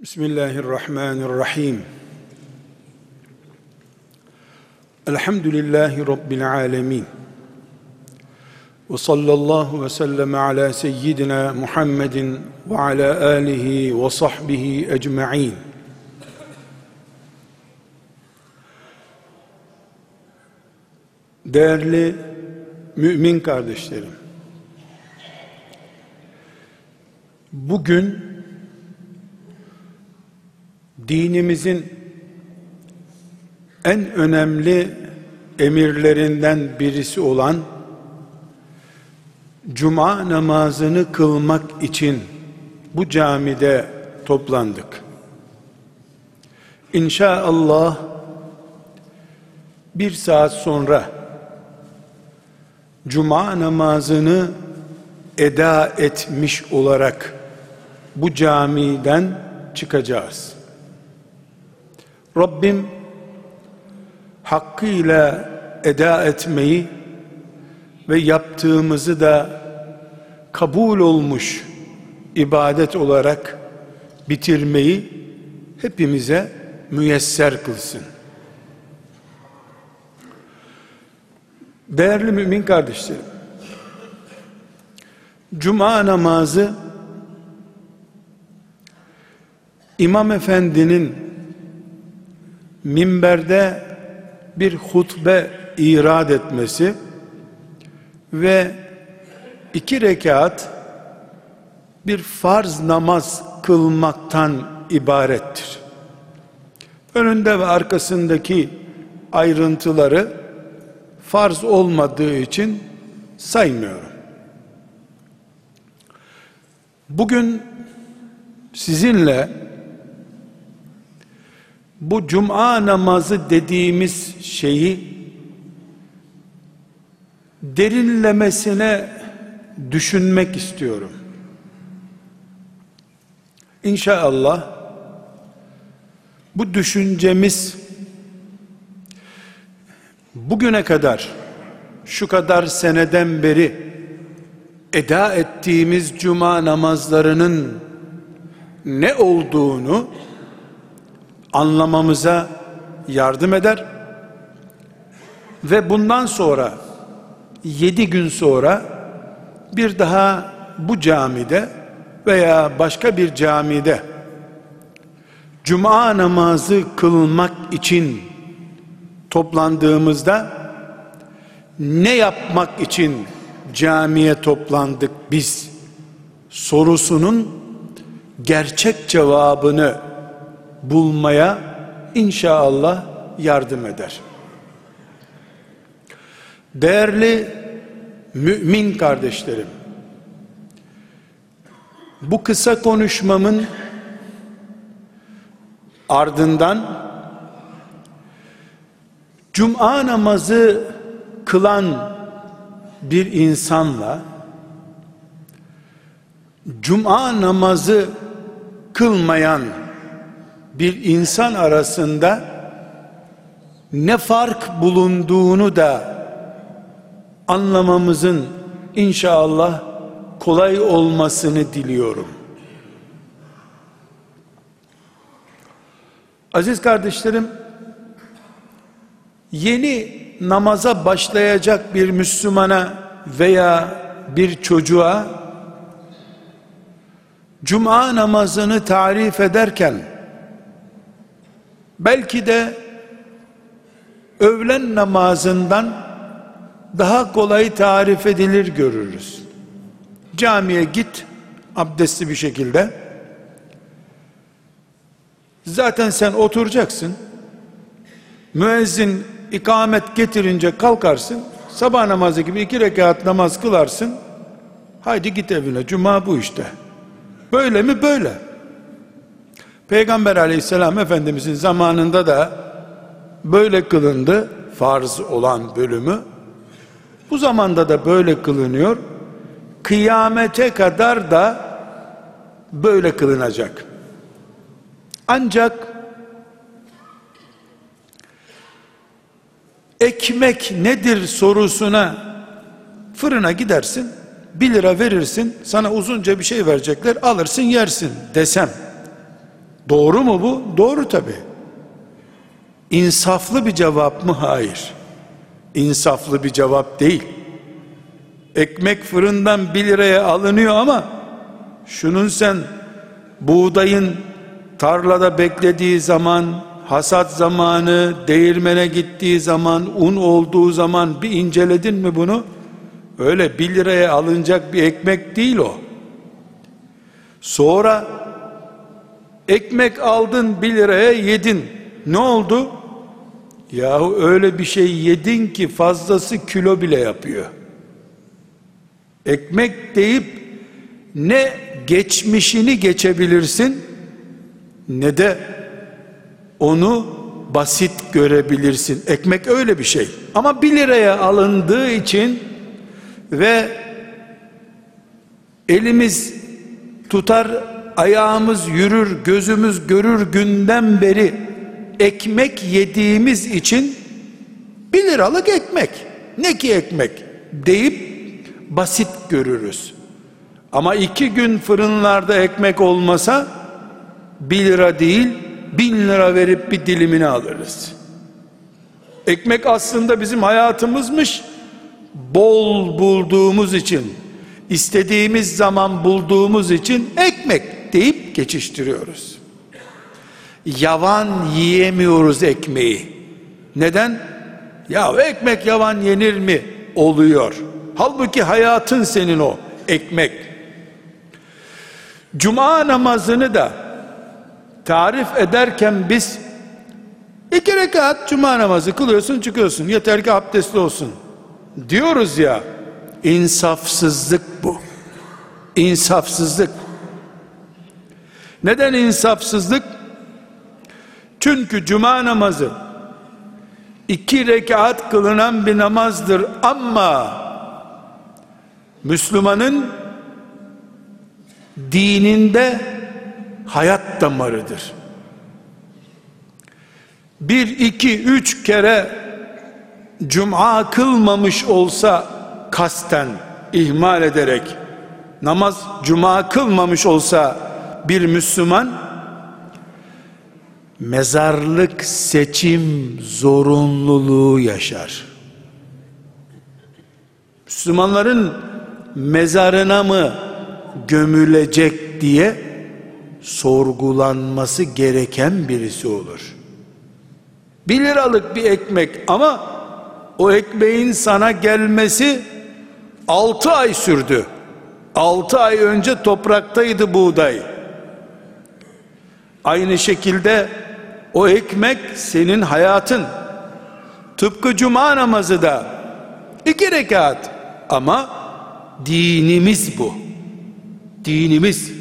Bismillahirrahmanirrahim. Elhamdülillahi Rabbil alemin. Ve sallallahu ve sellem ala seyyidina Muhammedin ve ala alihi ve sahbihi ecma'in. Değerli mümin kardeşlerim, bugün dinimizin en önemli emirlerinden birisi olan cuma namazını kılmak için bu camide toplandık. İnşallah bir saat sonra cuma namazını eda etmiş olarak bu camiden çıkacağız. Rabbim hakkıyla eda etmeyi ve yaptığımızı da kabul olmuş ibadet olarak bitirmeyi hepimize müyesser kılsın. Değerli mümin kardeşlerim, Cuma namazı İmam Efendi'nin minberde bir hutbe irad etmesi ve iki rekat bir farz namaz kılmaktan ibarettir. Önünde ve arkasındaki ayrıntıları farz olmadığı için saymıyorum. Bugün sizinle bu cuma namazı dediğimiz şeyi derinlemesine düşünmek istiyorum. İnşallah bu düşüncemiz bugüne kadar şu kadar seneden beri eda ettiğimiz cuma namazlarının ne olduğunu anlamamıza yardım eder. Ve bundan sonra yedi gün sonra bir daha bu camide veya başka bir camide cuma namazı kılmak için toplandığımızda ne yapmak için camiye toplandık biz sorusunun gerçek cevabını bulmaya inşallah yardım eder. Değerli mümin kardeşlerim, bu kısa konuşmamın ardından Cuma namazı kılan bir insanla Cuma namazı kılmayan bir insan arasında ne fark bulunduğunu da anlamamızın inşallah kolay olmasını diliyorum. Aziz kardeşlerim, yeni namaza başlayacak bir Müslümana veya bir çocuğa cuma namazını tarif ederken belki de öğlen namazından daha kolay tarif edilir görürüz. Camiye git abdestli bir şekilde. Zaten sen oturacaksın. Müezzin ikamet getirince kalkarsın. Sabah namazı gibi iki rekat namaz kılarsın. Haydi git evine. Cuma bu işte. Böyle mi? Böyle. Peygamber aleyhisselam efendimizin zamanında da böyle kılındı farz olan bölümü. Bu zamanda da böyle kılınıyor. Kıyamete kadar da böyle kılınacak. Ancak ekmek nedir sorusuna fırına gidersin bir lira verirsin sana uzunca bir şey verecekler alırsın yersin desem Doğru mu bu? Doğru tabi. İnsaflı bir cevap mı? Hayır. İnsaflı bir cevap değil. Ekmek fırından bir liraya alınıyor ama şunun sen buğdayın tarlada beklediği zaman, hasat zamanı, değirmene gittiği zaman, un olduğu zaman bir inceledin mi bunu? Öyle bir liraya alınacak bir ekmek değil o. Sonra ekmek aldın bir liraya yedin. Ne oldu? Yahu öyle bir şey yedin ki fazlası kilo bile yapıyor. Ekmek deyip ne geçmişini geçebilirsin ne de onu basit görebilirsin. Ekmek öyle bir şey. Ama bir liraya alındığı için ve elimiz tutar, ayağımız yürür, gözümüz görür günden beri ekmek yediğimiz için bir liralık ekmek, ne ki ekmek deyip basit görürüz. Ama iki gün fırınlarda ekmek olmasa bir lira değil bin lira verip bir dilimini alırız. Ekmek aslında bizim hayatımızmış. Bol bulduğumuz için, istediğimiz zaman bulduğumuz için ekmek deyip geçiştiriyoruz. Yavan yiyemiyoruz ekmeği. Neden? Ya ekmek yavan yenir mi? Oluyor. Halbuki hayatın senin o ekmek. Cuma namazını da tarif ederken biz iki rekat cuma namazı kılıyorsun çıkıyorsun yeter ki abdestli olsun diyoruz ya insafsızlık bu insafsızlık neden insafsızlık çünkü cuma namazı iki rekat kılınan bir namazdır ama Müslümanın dininde hayat damarıdır. Bir, iki, üç kere cuma kılmamış olsa kasten ihmal ederek namaz cuma kılmamış olsa bir Müslüman mezarlık seçim zorunluluğu yaşar. Müslümanların mezarına mı gömülecek diye sorgulanması gereken birisi olur. Bir liralık bir ekmek ama o ekmeğin sana gelmesi altı ay sürdü. Altı ay önce topraktaydı buğday. Aynı şekilde o ekmek senin hayatın. Tıpkı cuma namazı da iki rekat ama dinimiz bu. Dinimiz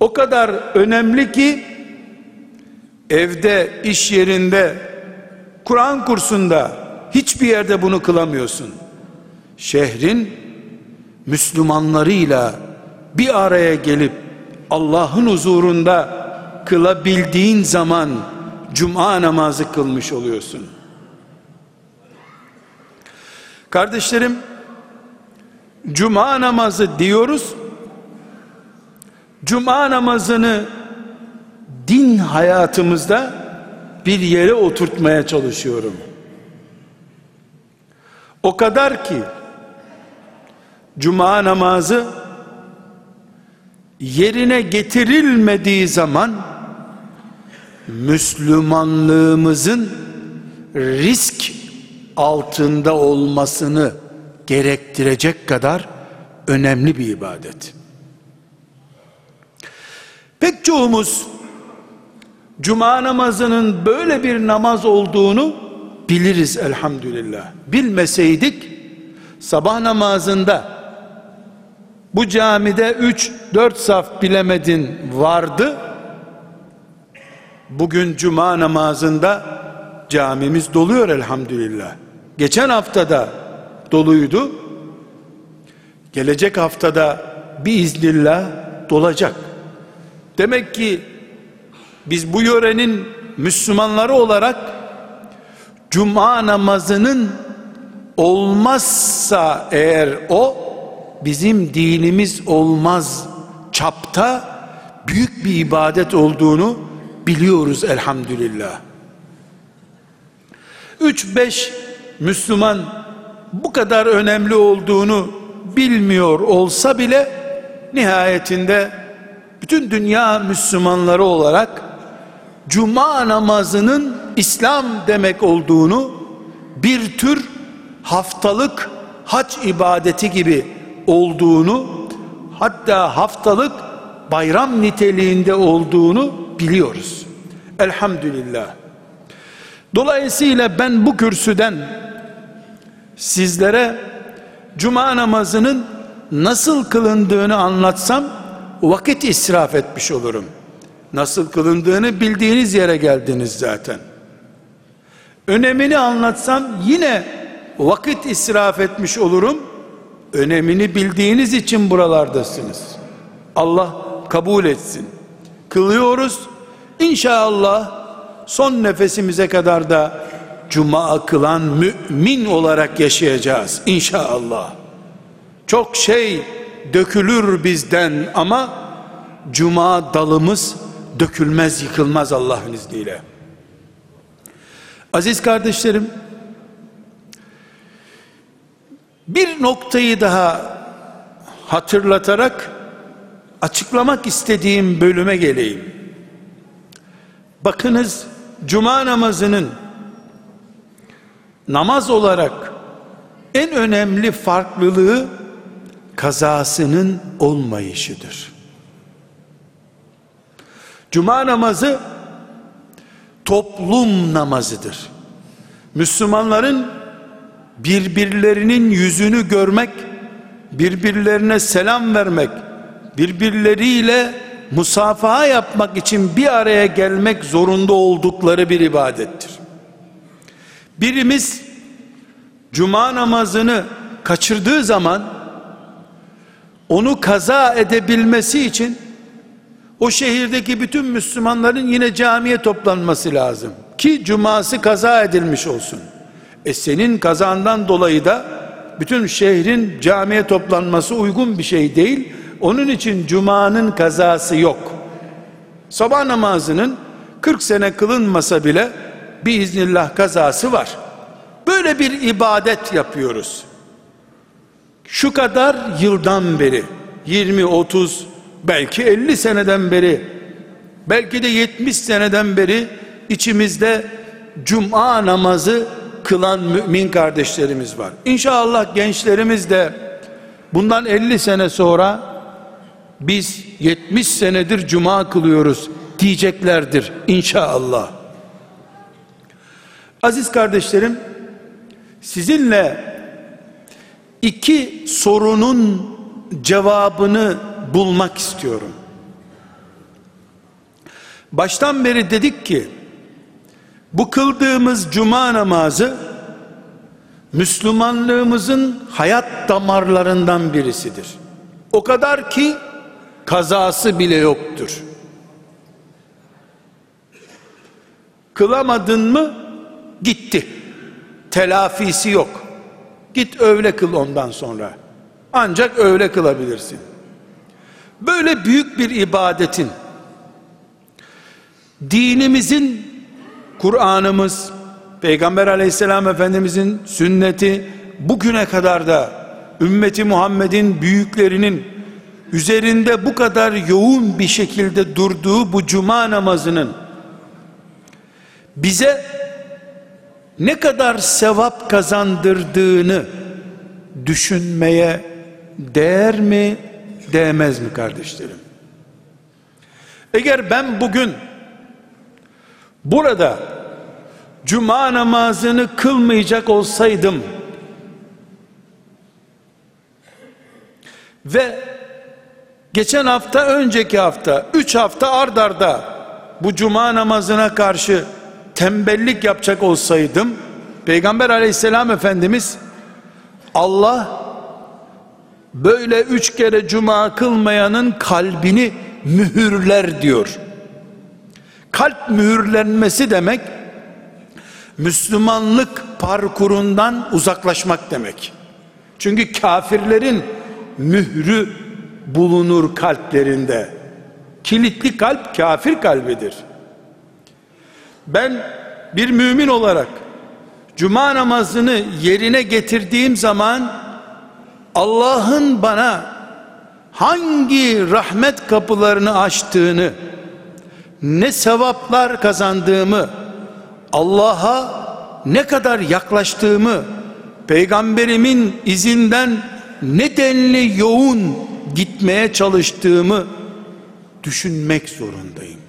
o kadar önemli ki evde, iş yerinde, Kur'an kursunda hiçbir yerde bunu kılamıyorsun. Şehrin Müslümanlarıyla bir araya gelip Allah'ın huzurunda kılabildiğin zaman cuma namazı kılmış oluyorsun. Kardeşlerim cuma namazı diyoruz. Cuma namazını din hayatımızda bir yere oturtmaya çalışıyorum. O kadar ki cuma namazı yerine getirilmediği zaman Müslümanlığımızın risk altında olmasını gerektirecek kadar önemli bir ibadet. Pek çoğumuz cuma namazının böyle bir namaz olduğunu biliriz elhamdülillah. Bilmeseydik sabah namazında bu camide 3-4 saf bilemedin vardı. Bugün cuma namazında camimiz doluyor elhamdülillah. Geçen haftada doluydu. Gelecek haftada bir iznillah dolacak. Demek ki biz bu yörenin Müslümanları olarak cuma namazının olmazsa eğer o bizim dinimiz olmaz çapta büyük bir ibadet olduğunu biliyoruz elhamdülillah. 3-5 Müslüman bu kadar önemli olduğunu bilmiyor olsa bile nihayetinde bütün dünya Müslümanları olarak cuma namazının İslam demek olduğunu bir tür haftalık hac ibadeti gibi olduğunu hatta haftalık bayram niteliğinde olduğunu biliyoruz. Elhamdülillah. Dolayısıyla ben bu kürsüden sizlere cuma namazının nasıl kılındığını anlatsam vakit israf etmiş olurum. Nasıl kılındığını bildiğiniz yere geldiniz zaten. Önemini anlatsam yine vakit israf etmiş olurum. Önemini bildiğiniz için buralardasınız. Allah kabul etsin. Kılıyoruz. İnşallah son nefesimize kadar da cuma kılan mümin olarak yaşayacağız inşallah. Çok şey dökülür bizden ama cuma dalımız dökülmez yıkılmaz Allah'ın izniyle. Aziz kardeşlerim bir noktayı daha hatırlatarak açıklamak istediğim bölüme geleyim. Bakınız cuma namazının namaz olarak en önemli farklılığı kazasının olmayışıdır. Cuma namazı toplum namazıdır. Müslümanların birbirlerinin yüzünü görmek, birbirlerine selam vermek, birbirleriyle musafaha yapmak için bir araya gelmek zorunda oldukları bir ibadettir. Birimiz cuma namazını kaçırdığı zaman onu kaza edebilmesi için o şehirdeki bütün Müslümanların yine camiye toplanması lazım ki cuması kaza edilmiş olsun. E senin kazandan dolayı da bütün şehrin camiye toplanması uygun bir şey değil. Onun için cumanın kazası yok. Sabah namazının 40 sene kılınmasa bile biiznillah kazası var. Böyle bir ibadet yapıyoruz. Şu kadar yıldan beri 20 30 belki 50 seneden beri belki de 70 seneden beri içimizde cuma namazı kılan mümin kardeşlerimiz var. İnşallah gençlerimiz de bundan 50 sene sonra biz 70 senedir cuma kılıyoruz diyeceklerdir inşallah. Aziz kardeşlerim sizinle iki sorunun cevabını bulmak istiyorum. Baştan beri dedik ki bu kıldığımız cuma namazı Müslümanlığımızın hayat damarlarından birisidir. O kadar ki kazası bile yoktur. Kılamadın mı gitti. Telafisi yok. Git öyle kıl ondan sonra. Ancak öyle kılabilirsin. Böyle büyük bir ibadetin dinimizin Kur'an'ımız Peygamber aleyhisselam efendimizin sünneti bugüne kadar da ümmeti Muhammed'in büyüklerinin üzerinde bu kadar yoğun bir şekilde durduğu bu cuma namazının bize ne kadar sevap kazandırdığını düşünmeye değer mi değmez mi kardeşlerim? Eğer ben bugün burada cuma namazını kılmayacak olsaydım ve geçen hafta önceki hafta üç hafta ard arda bu cuma namazına karşı tembellik yapacak olsaydım Peygamber aleyhisselam efendimiz Allah böyle üç kere cuma kılmayanın kalbini mühürler diyor kalp mühürlenmesi demek Müslümanlık parkurundan uzaklaşmak demek. Çünkü kafirlerin mührü bulunur kalplerinde. Kilitli kalp kafir kalbidir. Ben bir mümin olarak cuma namazını yerine getirdiğim zaman Allah'ın bana hangi rahmet kapılarını açtığını ne sevaplar kazandığımı Allah'a ne kadar yaklaştığımı peygamberimin izinden ne denli yoğun gitmeye çalıştığımı düşünmek zorundayım.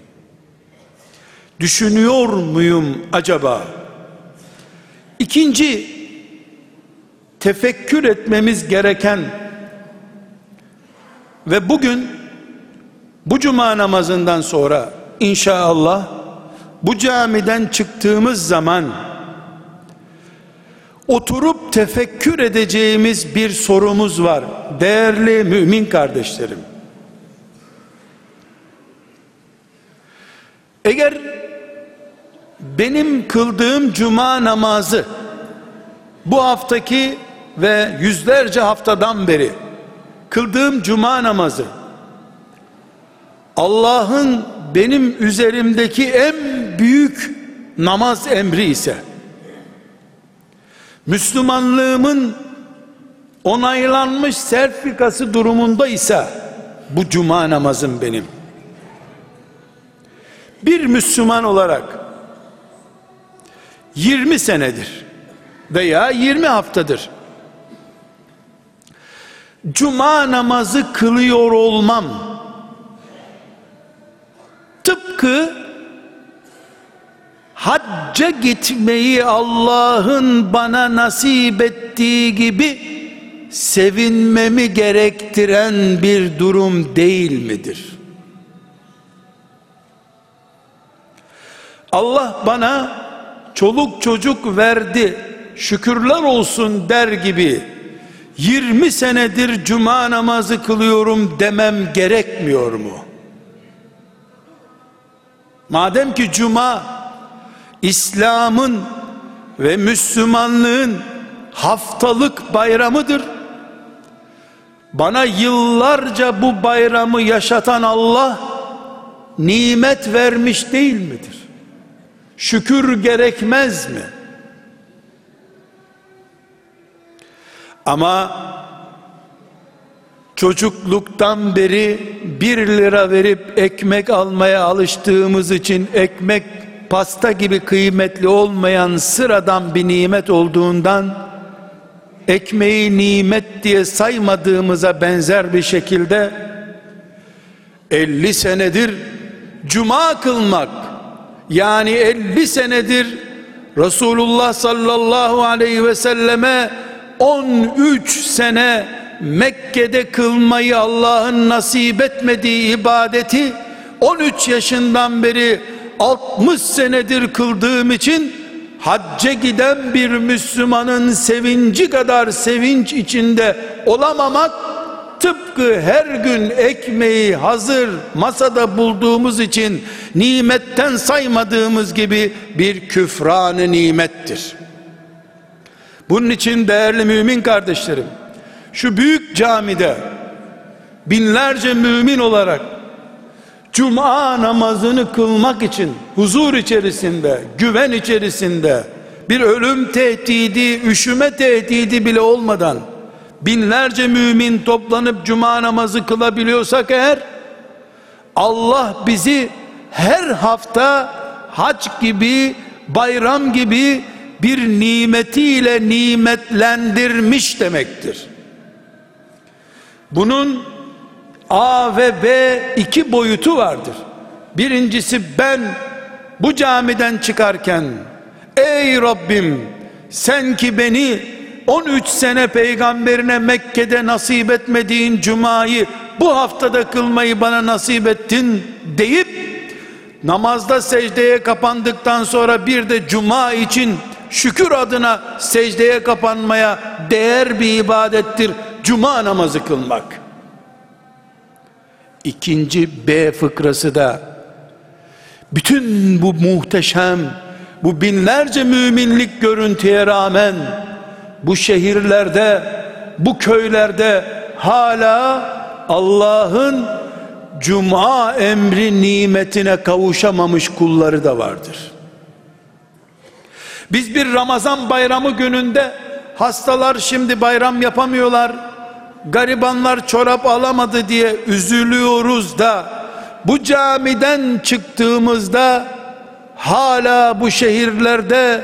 Düşünüyor muyum acaba? İkinci tefekkür etmemiz gereken ve bugün bu cuma namazından sonra inşallah bu camiden çıktığımız zaman oturup tefekkür edeceğimiz bir sorumuz var. Değerli mümin kardeşlerim. Eğer benim kıldığım cuma namazı bu haftaki ve yüzlerce haftadan beri kıldığım cuma namazı Allah'ın benim üzerimdeki en büyük namaz emri ise Müslümanlığımın onaylanmış sertifikası durumunda ise bu cuma namazım benim. Bir Müslüman olarak 20 senedir veya 20 haftadır cuma namazı kılıyor olmam tıpkı hacca gitmeyi Allah'ın bana nasip ettiği gibi sevinmemi gerektiren bir durum değil midir? Allah bana çoluk çocuk verdi şükürler olsun der gibi 20 senedir cuma namazı kılıyorum demem gerekmiyor mu? Madem ki cuma İslam'ın ve Müslümanlığın haftalık bayramıdır. Bana yıllarca bu bayramı yaşatan Allah nimet vermiş değil midir? Şükür gerekmez mi? Ama çocukluktan beri bir lira verip ekmek almaya alıştığımız için ekmek pasta gibi kıymetli olmayan sıradan bir nimet olduğundan ekmeği nimet diye saymadığımıza benzer bir şekilde 50 senedir cuma kılmak yani 50 senedir Resulullah sallallahu aleyhi ve selleme 13 sene Mekke'de kılmayı Allah'ın nasip etmediği ibadeti 13 yaşından beri 60 senedir kıldığım için hacca giden bir Müslümanın sevinci kadar sevinç içinde olamamak tıpkı her gün ekmeği hazır masada bulduğumuz için nimetten saymadığımız gibi bir küfranı nimettir. Bunun için değerli mümin kardeşlerim şu büyük camide binlerce mümin olarak cuma namazını kılmak için huzur içerisinde, güven içerisinde bir ölüm tehdidi, üşüme tehdidi bile olmadan binlerce mümin toplanıp cuma namazı kılabiliyorsak eğer Allah bizi her hafta hac gibi, bayram gibi bir nimetiyle nimetlendirmiş demektir. Bunun A ve B iki boyutu vardır. Birincisi ben bu camiden çıkarken ey Rabbim sen ki beni 13 sene peygamberine Mekke'de nasip etmediğin cumayı bu haftada kılmayı bana nasip ettin deyip namazda secdeye kapandıktan sonra bir de cuma için şükür adına secdeye kapanmaya değer bir ibadettir cuma namazı kılmak ikinci B fıkrası da bütün bu muhteşem bu binlerce müminlik görüntüye rağmen bu şehirlerde bu köylerde hala Allah'ın cuma emri nimetine kavuşamamış kulları da vardır. Biz bir Ramazan bayramı gününde hastalar şimdi bayram yapamıyorlar. Garibanlar çorap alamadı diye üzülüyoruz da bu camiden çıktığımızda hala bu şehirlerde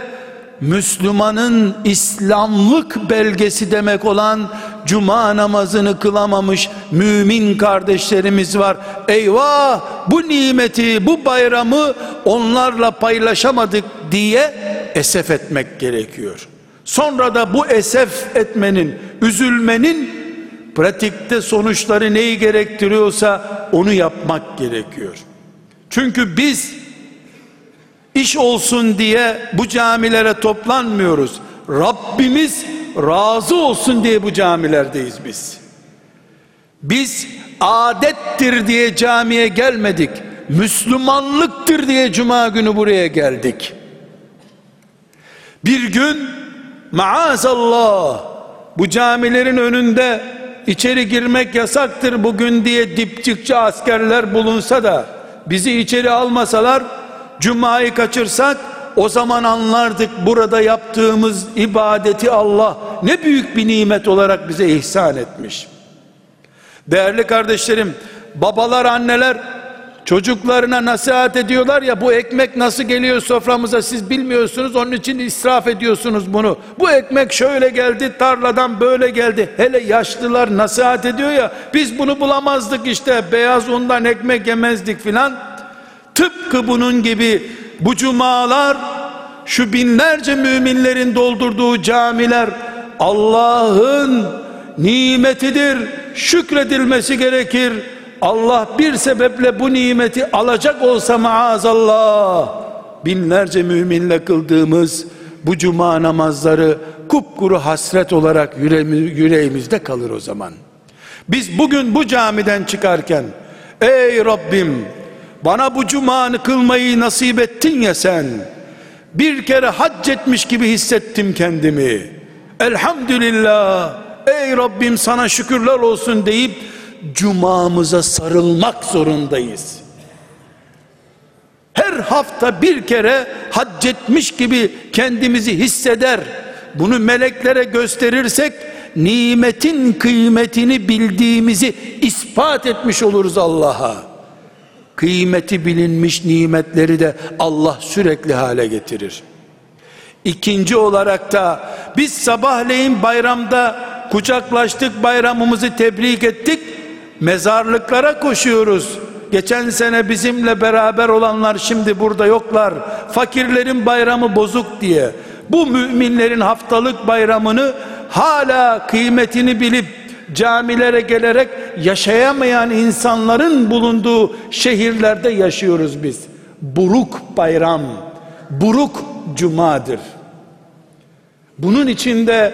Müslümanın İslamlık belgesi demek olan cuma namazını kılamamış mümin kardeşlerimiz var. Eyvah bu nimeti bu bayramı onlarla paylaşamadık diye esef etmek gerekiyor. Sonra da bu esef etmenin, üzülmenin pratikte sonuçları neyi gerektiriyorsa onu yapmak gerekiyor. Çünkü biz iş olsun diye bu camilere toplanmıyoruz. Rabbimiz razı olsun diye bu camilerdeyiz biz. Biz adettir diye camiye gelmedik. Müslümanlıktır diye cuma günü buraya geldik. Bir gün maazallah bu camilerin önünde içeri girmek yasaktır bugün diye dipçikçi askerler bulunsa da bizi içeri almasalar cumayı kaçırsak o zaman anlardık burada yaptığımız ibadeti Allah ne büyük bir nimet olarak bize ihsan etmiş. Değerli kardeşlerim, babalar, anneler çocuklarına nasihat ediyorlar ya bu ekmek nasıl geliyor soframıza siz bilmiyorsunuz onun için israf ediyorsunuz bunu. Bu ekmek şöyle geldi tarladan böyle geldi. Hele yaşlılar nasihat ediyor ya biz bunu bulamazdık işte beyaz undan ekmek yemezdik filan. Tıpkı bunun gibi bu cumalar şu binlerce müminlerin doldurduğu camiler Allah'ın nimetidir şükredilmesi gerekir Allah bir sebeple bu nimeti alacak olsa maazallah binlerce müminle kıldığımız bu cuma namazları kupkuru hasret olarak yüreğimizde kalır o zaman. Biz bugün bu camiden çıkarken ey Rabbim bana bu cumanı kılmayı nasip ettin ya sen. Bir kere hac etmiş gibi hissettim kendimi. Elhamdülillah ey Rabbim sana şükürler olsun deyip cumamıza sarılmak zorundayız. Her hafta bir kere hac etmiş gibi kendimizi hisseder. Bunu meleklere gösterirsek nimetin kıymetini bildiğimizi ispat etmiş oluruz Allah'a. Kıymeti bilinmiş nimetleri de Allah sürekli hale getirir. İkinci olarak da biz sabahleyin bayramda kucaklaştık bayramımızı tebrik ettik mezarlıklara koşuyoruz geçen sene bizimle beraber olanlar şimdi burada yoklar fakirlerin bayramı bozuk diye bu müminlerin haftalık bayramını hala kıymetini bilip camilere gelerek yaşayamayan insanların bulunduğu şehirlerde yaşıyoruz biz. Buruk bayram, buruk cumadır. Bunun içinde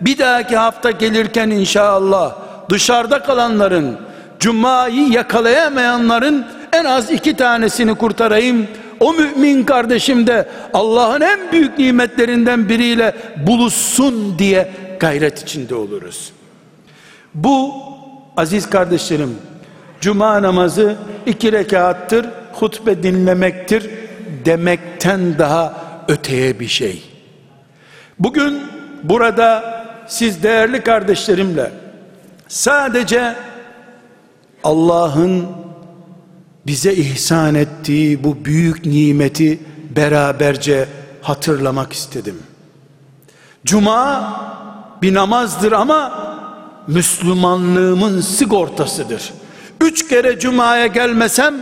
bir dahaki hafta gelirken inşallah dışarıda kalanların, cumayı yakalayamayanların en az iki tanesini kurtarayım. O mümin kardeşim de Allah'ın en büyük nimetlerinden biriyle buluşsun diye gayret içinde oluruz. Bu aziz kardeşlerim cuma namazı iki rekattır hutbe dinlemektir demekten daha öteye bir şey. Bugün burada siz değerli kardeşlerimle sadece Allah'ın bize ihsan ettiği bu büyük nimeti beraberce hatırlamak istedim. Cuma bir namazdır ama Müslümanlığımın sigortasıdır. Üç kere cumaya gelmesem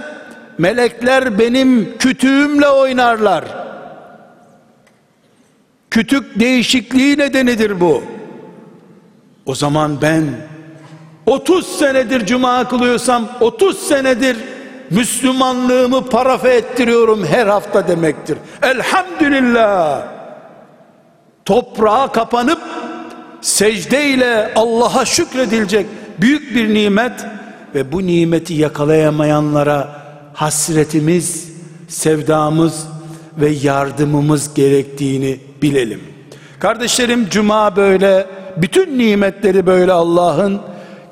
melekler benim kütüğümle oynarlar. Kütük değişikliği nedenidir bu. O zaman ben 30 senedir cuma kılıyorsam 30 senedir Müslümanlığımı parafe ettiriyorum her hafta demektir. Elhamdülillah. Toprağa kapanıp secde Allah'a şükredilecek büyük bir nimet ve bu nimeti yakalayamayanlara hasretimiz, sevdamız ve yardımımız gerektiğini bilelim. Kardeşlerim cuma böyle, bütün nimetleri böyle Allah'ın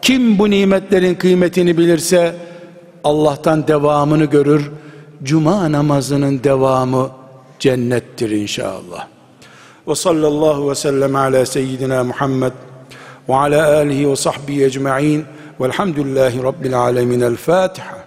kim bu nimetlerin kıymetini bilirse Allah'tan devamını görür. Cuma namazının devamı cennettir inşallah. Ve sallallahu ve sellem ala seyyidina Muhammed ve ala alihi ve sahbihi ecma'in velhamdülillahi rabbil alemin. El Fatiha.